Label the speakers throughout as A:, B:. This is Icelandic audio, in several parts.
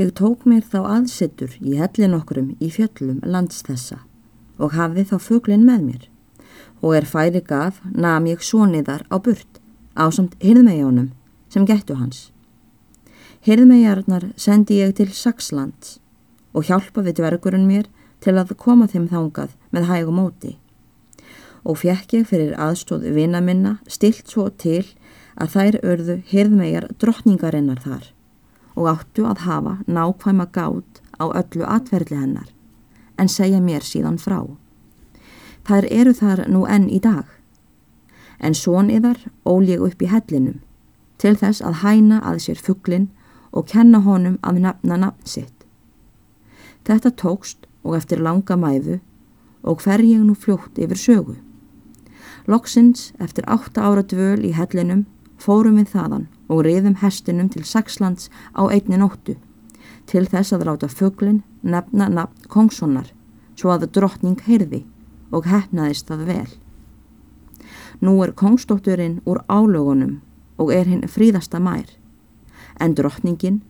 A: Ég tók mér þá aðsettur í hellin okkurum í fjöllum lands þessa og hafði þá fuglin með mér. Og er færi gaf nam ég svoniðar á burt á samt hirðmegjónum sem gættu hans. Hirðmegjarnar sendi ég til Saxlands og hjálpaði dvergurinn mér til að koma þeim þángað með hægum móti. Og fekk ég fyrir aðstóð vina minna stilt svo til að þær örðu hirðmegar drottningarinnar þar og áttu að hafa nákvæma gátt á öllu atverðli hennar en segja mér síðan frá. Þær eru þar nú enn í dag en svon yðar ól ég upp í hellinum til þess að hæna að sér fugglin og kenna honum að nefna nafn sitt. Þetta tókst og eftir langa mæfu og ég nú fljótt yfir sögu. Loksins eftir átta ára dvöl í hellinum fórum við þaðan og riðum hestinum til Saxlands á einni nóttu til þess að ráta fugglin nefna nafn kongssonar svo að drottning heyrði og hefnaðist það vel. Nú er kongsdótturinn úr álögunum og er hinn fríðasta mær en drottningin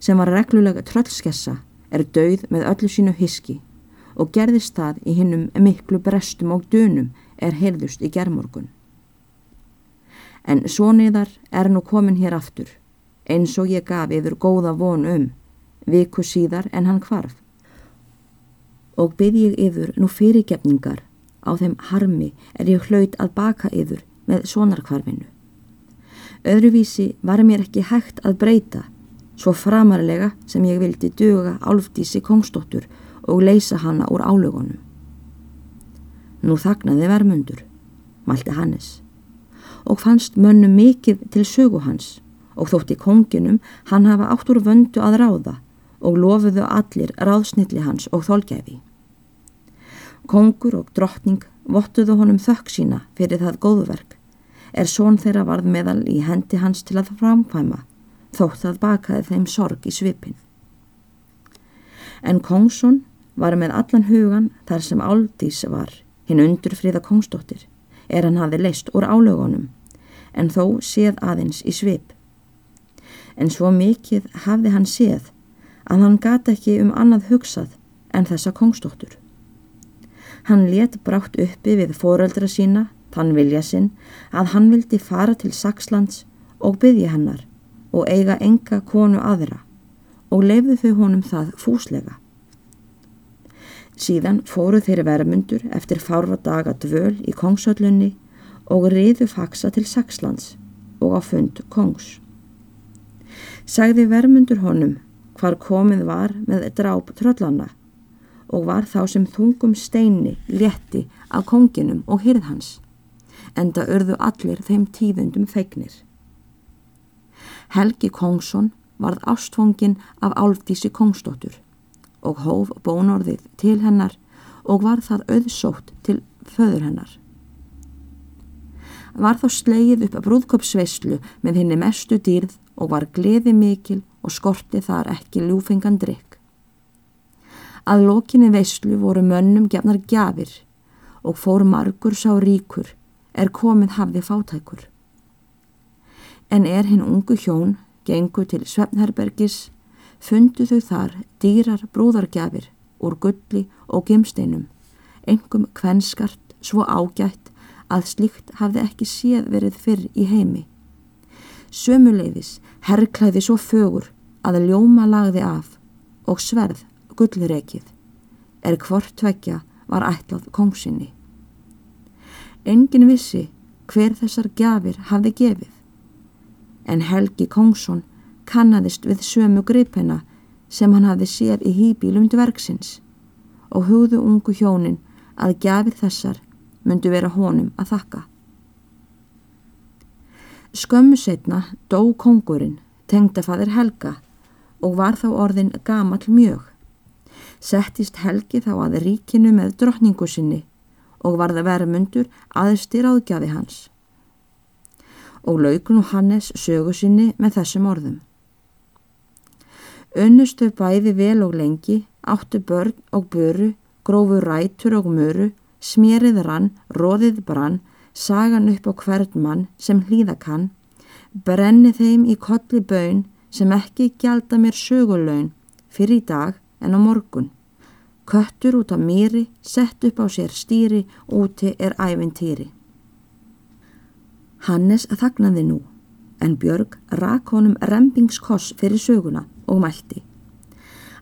A: sem var reglulega tröllskessa er dauð með öllu sínu hiski og gerðist það í hinnum miklu brestum og dönum er heyrðust í gerðmorgun. En svoniðar er nú komin hér aftur, eins og ég gaf yfir góða von um, viku síðar en hann kvarf. Og byrð ég yfir nú fyrirgefningar á þeim harmi er ég hlaut að baka yfir með sonarkvarfinu. Öðruvísi var mér ekki hægt að breyta svo framarlega sem ég vildi duga álfdísi kongsdóttur og leysa hana úr álögunum. Nú þagnaði vermundur, mælti Hannes, og fannst mönnu mikið til sögu hans og þótti konginum hann hafa átt úr vöndu að ráða og lofuðu allir ráðsnilli hans og þolgæfi. Kongur og drottning vottuðu honum þökk sína fyrir það góðverk, er són þeirra varð meðal í hendi hans til að framkvæma þótt að bakaði þeim sorg í svipin. En Kongsson var með allan hugan þar sem Áldís var, hinn undurfriða Kongsdóttir, er hann hafi leist úr álögunum, en þó séð aðeins í svip. En svo mikið hafði hann séð að hann gata ekki um annað hugsað en þessa Kongsdóttur. Hann let brátt uppi við fóröldra sína, þann vilja sinn, að hann vildi fara til Saxlands og byggja hennar og eiga enga konu aðra og lefðu þau honum það fúslega. Síðan fóru þeirri vermundur eftir fárva daga dvöl í kongsöllunni og riðu faksa til Saxlands og á fund kongs. Sagði vermundur honum hvar komið var með dráp tröllanna og var þá sem þungum steini létti af konginum og hyrðhans, enda örðu allir þeim tíðundum feignir. Helgi Kongsson varð ástfóngin af Álfdísi Kongsdóttur og hóf bónorðið til hennar og var það auðsótt til föður hennar. Var þá sleið upp að brúðköpsveislu með henni mestu dýrð og var gleði mikil og skorti þar ekki ljúfengan drikk. Að lokinni veislu voru mönnum gefnar gjafir og fór margur sá ríkur er komið hafði fátækur en er hinn ungu hjón gengu til Svefnherbergis, fundu þau þar dýrar brúðargjafir úr gulli og gimsteinum, engum kvenskart svo ágætt að slíkt hafði ekki séð verið fyrr í heimi. Sömuleiðis herrklæði svo fögur að ljóma lagði af og sverð gullrekið, er hvort tvekja var ætlað kongsinni. Engin vissi hver þessar gjafir hafði gefið en Helgi Kongsson kannadist við sömu gripina sem hann hafði séð í hýbílum dvergsins og hugðu ungu hjónin að gjafir þessar myndu vera honum að þakka. Skömmu setna dó kongurinn, tengdafaðir Helga og var þá orðin gamal mjög. Settist Helgi þá að ríkinu með drottningu sinni og varða vermundur aðstir áðgjafi hans og laukn og Hannes sögu sinni með þessum orðum. Önnustu bæði vel og lengi, áttu börn og böru, grófu rætur og möru, smérið rann, róðið brann, sagan upp á hvern mann sem hlýða kann, brenni þeim í kolli bön sem ekki gjalda mér söguleun, fyrir í dag en á morgun. Köttur út á mýri, sett upp á sér stýri, úti er ævintýri. Hannes þagnaði nú, en Björg rak honum rempingskoss fyrir söguna og mælti.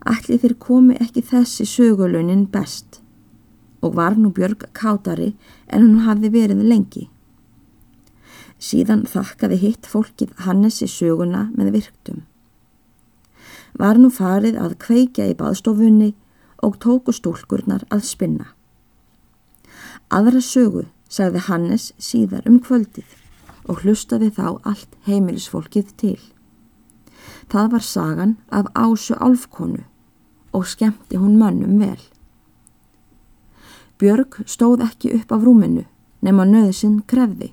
A: Ætli þér komi ekki þessi sögulaunin best og var nú Björg kátari en hún hafði verið lengi. Síðan þakkaði hitt fólkið Hannes í söguna með virktum. Var nú farið að kveikja í baðstofunni og tóku stúlkurnar að spinna. Aðra sögu sagði Hannes síðar um kvöldið og hlustaði þá allt heimilisfólkið til. Það var sagan af ásu álfkonu og skemmti hún mönnum vel. Björg stóð ekki upp af rúminu nema nöðsinn krefði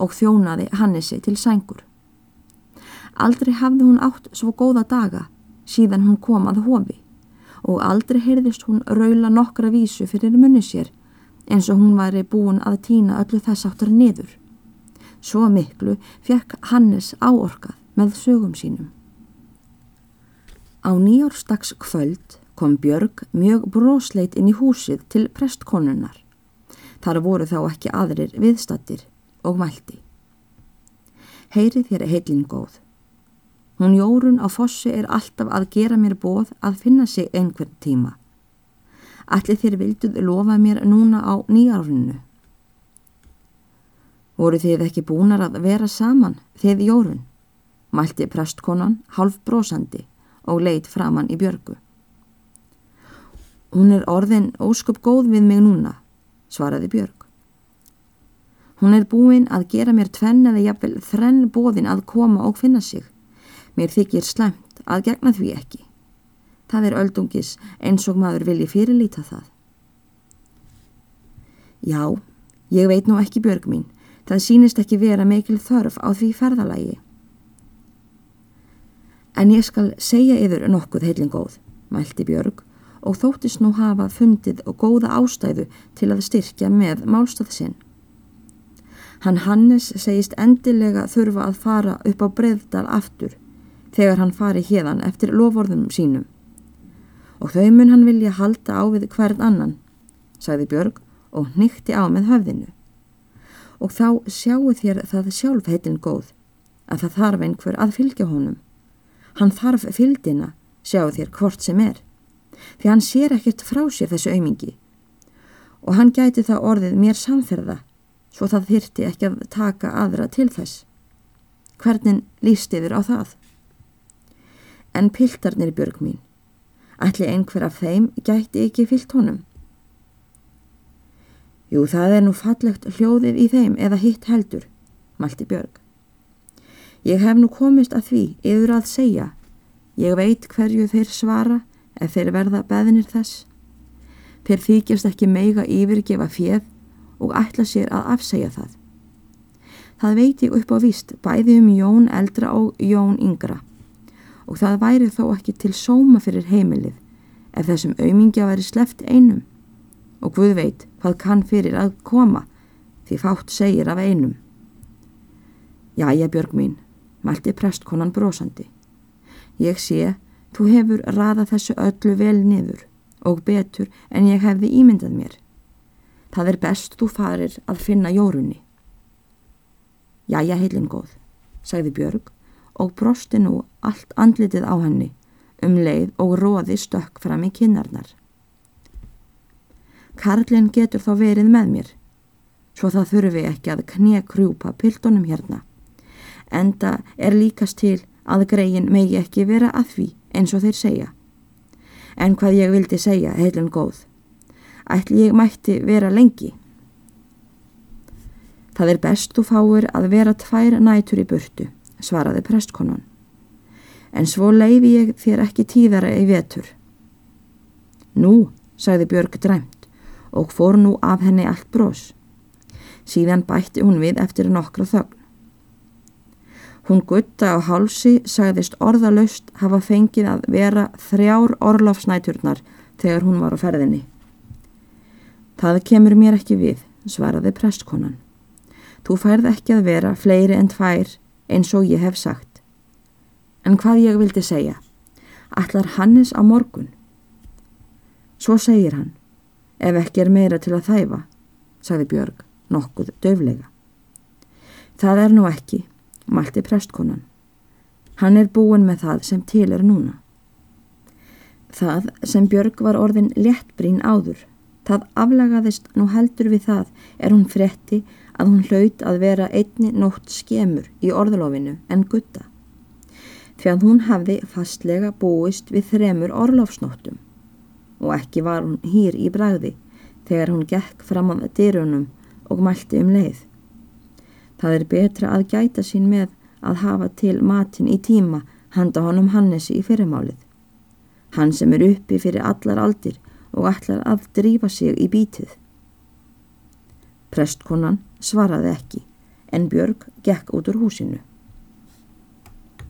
A: og þjónaði Hannesi til sængur. Aldrei hafði hún átt svo góða daga síðan hún kom að hofi og aldrei heyrðist hún raula nokkra vísu fyrir munni sér eins og hún væri búin að týna öllu þess áttur niður. Svo miklu fekk Hannes áorkað með sögum sínum. Á nýjórstags kvöld kom Björg mjög brosleit inn í húsið til prestkonunnar. Þar voru þá ekki aðrir viðstattir og mælti. Heyri þér heilin góð. Hún Jórun á fossi er alltaf að gera mér bóð að finna sig einhvern tíma. Allir þér vilduð lofa mér núna á nýjárunnu. Voru þið ekki búnar að vera saman, þið Jórun? Mælti prestkonan half brósandi og leitt framann í björgu. Hún er orðin ósköp góð við mig núna, svaraði björg. Hún er búin að gera mér tvenn eða jafnvel þrenn bóðin að koma og finna sig. Mér þykir slemt að gegna því ekki. Það er öldungis eins og maður vilji fyrirlýta það. Já, ég veit nú ekki björg mín, Það sínist ekki vera meikil þörf á því ferðalagi. En ég skal segja yfir nokkuð heilingóð, mælti Björg og þóttist nú hafa fundið og góða ástæðu til að styrkja með málstöð sinn. Hann Hannes segist endilega þurfa að fara upp á breyðdal aftur þegar hann fari hérdan eftir lovorðum sínum. Og þau mun hann vilja halda á við hvern annan, sagði Björg og nýtti á með höfðinu og þá sjáu þér það sjálf heitin góð að það þarf einhver að fylgja honum. Hann þarf fylgdina, sjáu þér hvort sem er, því hann sér ekkert frá sér þessu aumingi og hann gæti það orðið mér samferða svo það þyrti ekki að taka aðra til þess. Hvernig líst yfir á það? En piltarnir björg mín, ætli einhver af þeim gæti ekki fyllt honum? Jú, það er nú fallegt hljóðið í þeim eða hitt heldur, malti Björg. Ég hef nú komist að því yfir að segja. Ég veit hverju þeir svara ef þeir verða beðinir þess. Þeir þykjast ekki meiga yfirgefa fjöð og ætla sér að afsegja það. Það veit ég upp á víst bæði um Jón eldra og Jón yngra og það væri þó ekki til sóma fyrir heimilið ef þessum aumingja væri sleft einum og Guð veit hvað kann fyrir að koma því fátt segir af einum. Jæja Björg mín, mælti prestkonan brosandi. Ég sé, þú hefur raðað þessu öllu vel niður og betur en ég hefði ímyndað mér. Það er best þú farir að finna jórunni. Jæja heilin góð, sagði Björg og brosti nú allt andlitið á henni um leið og róði stökk fram í kinnarnar. Karlinn getur þá verið með mér, svo það þurfi ekki að knja krjúpa piltunum hérna. Enda er líkast til að greiðin megi ekki vera að því eins og þeir segja. En hvað ég vildi segja, heilin góð, ætli ég mætti vera lengi. Það er best þú fáir að vera tvær nætur í burtu, svaraði prestkonan. En svo leiði ég þér ekki tíðara í vetur. Nú, sagði Björg dræmt og fór nú af henni allt brós. Síðan bætti hún við eftir nokkra þögn. Hún gutta á hálsi sagðist orðalöst hafa fengið að vera þrjár orlofsnæturnar þegar hún var á ferðinni. Það kemur mér ekki við, svaraði prestkonan. Þú færð ekki að vera fleiri en tvær eins og ég hef sagt. En hvað ég vildi segja? Allar Hannes á morgun. Svo segir hann, ef ekki er meira til að þæfa, sagði Björg nokkuð döflega. Það er nú ekki, malti prestkonan. Hann er búin með það sem til er núna. Það sem Björg var orðin léttbrín áður, það aflagaðist nú heldur við það er hún fretti að hún hlaut að vera einni nótt skemur í orðlofinu en gutta. Því að hún hafði fastlega búist við þremur orlofsnóttum og ekki var hún hýr í bræði þegar hún gekk fram á dyrunum og mælti um leið. Það er betra að gæta sín með að hafa til matin í tíma handa honum Hannesi í fyrirmálið. Hann sem er uppi fyrir allar aldir og ætlar að drífa sig í bítið. Prestkonan svaraði ekki en Björg gekk út úr húsinu.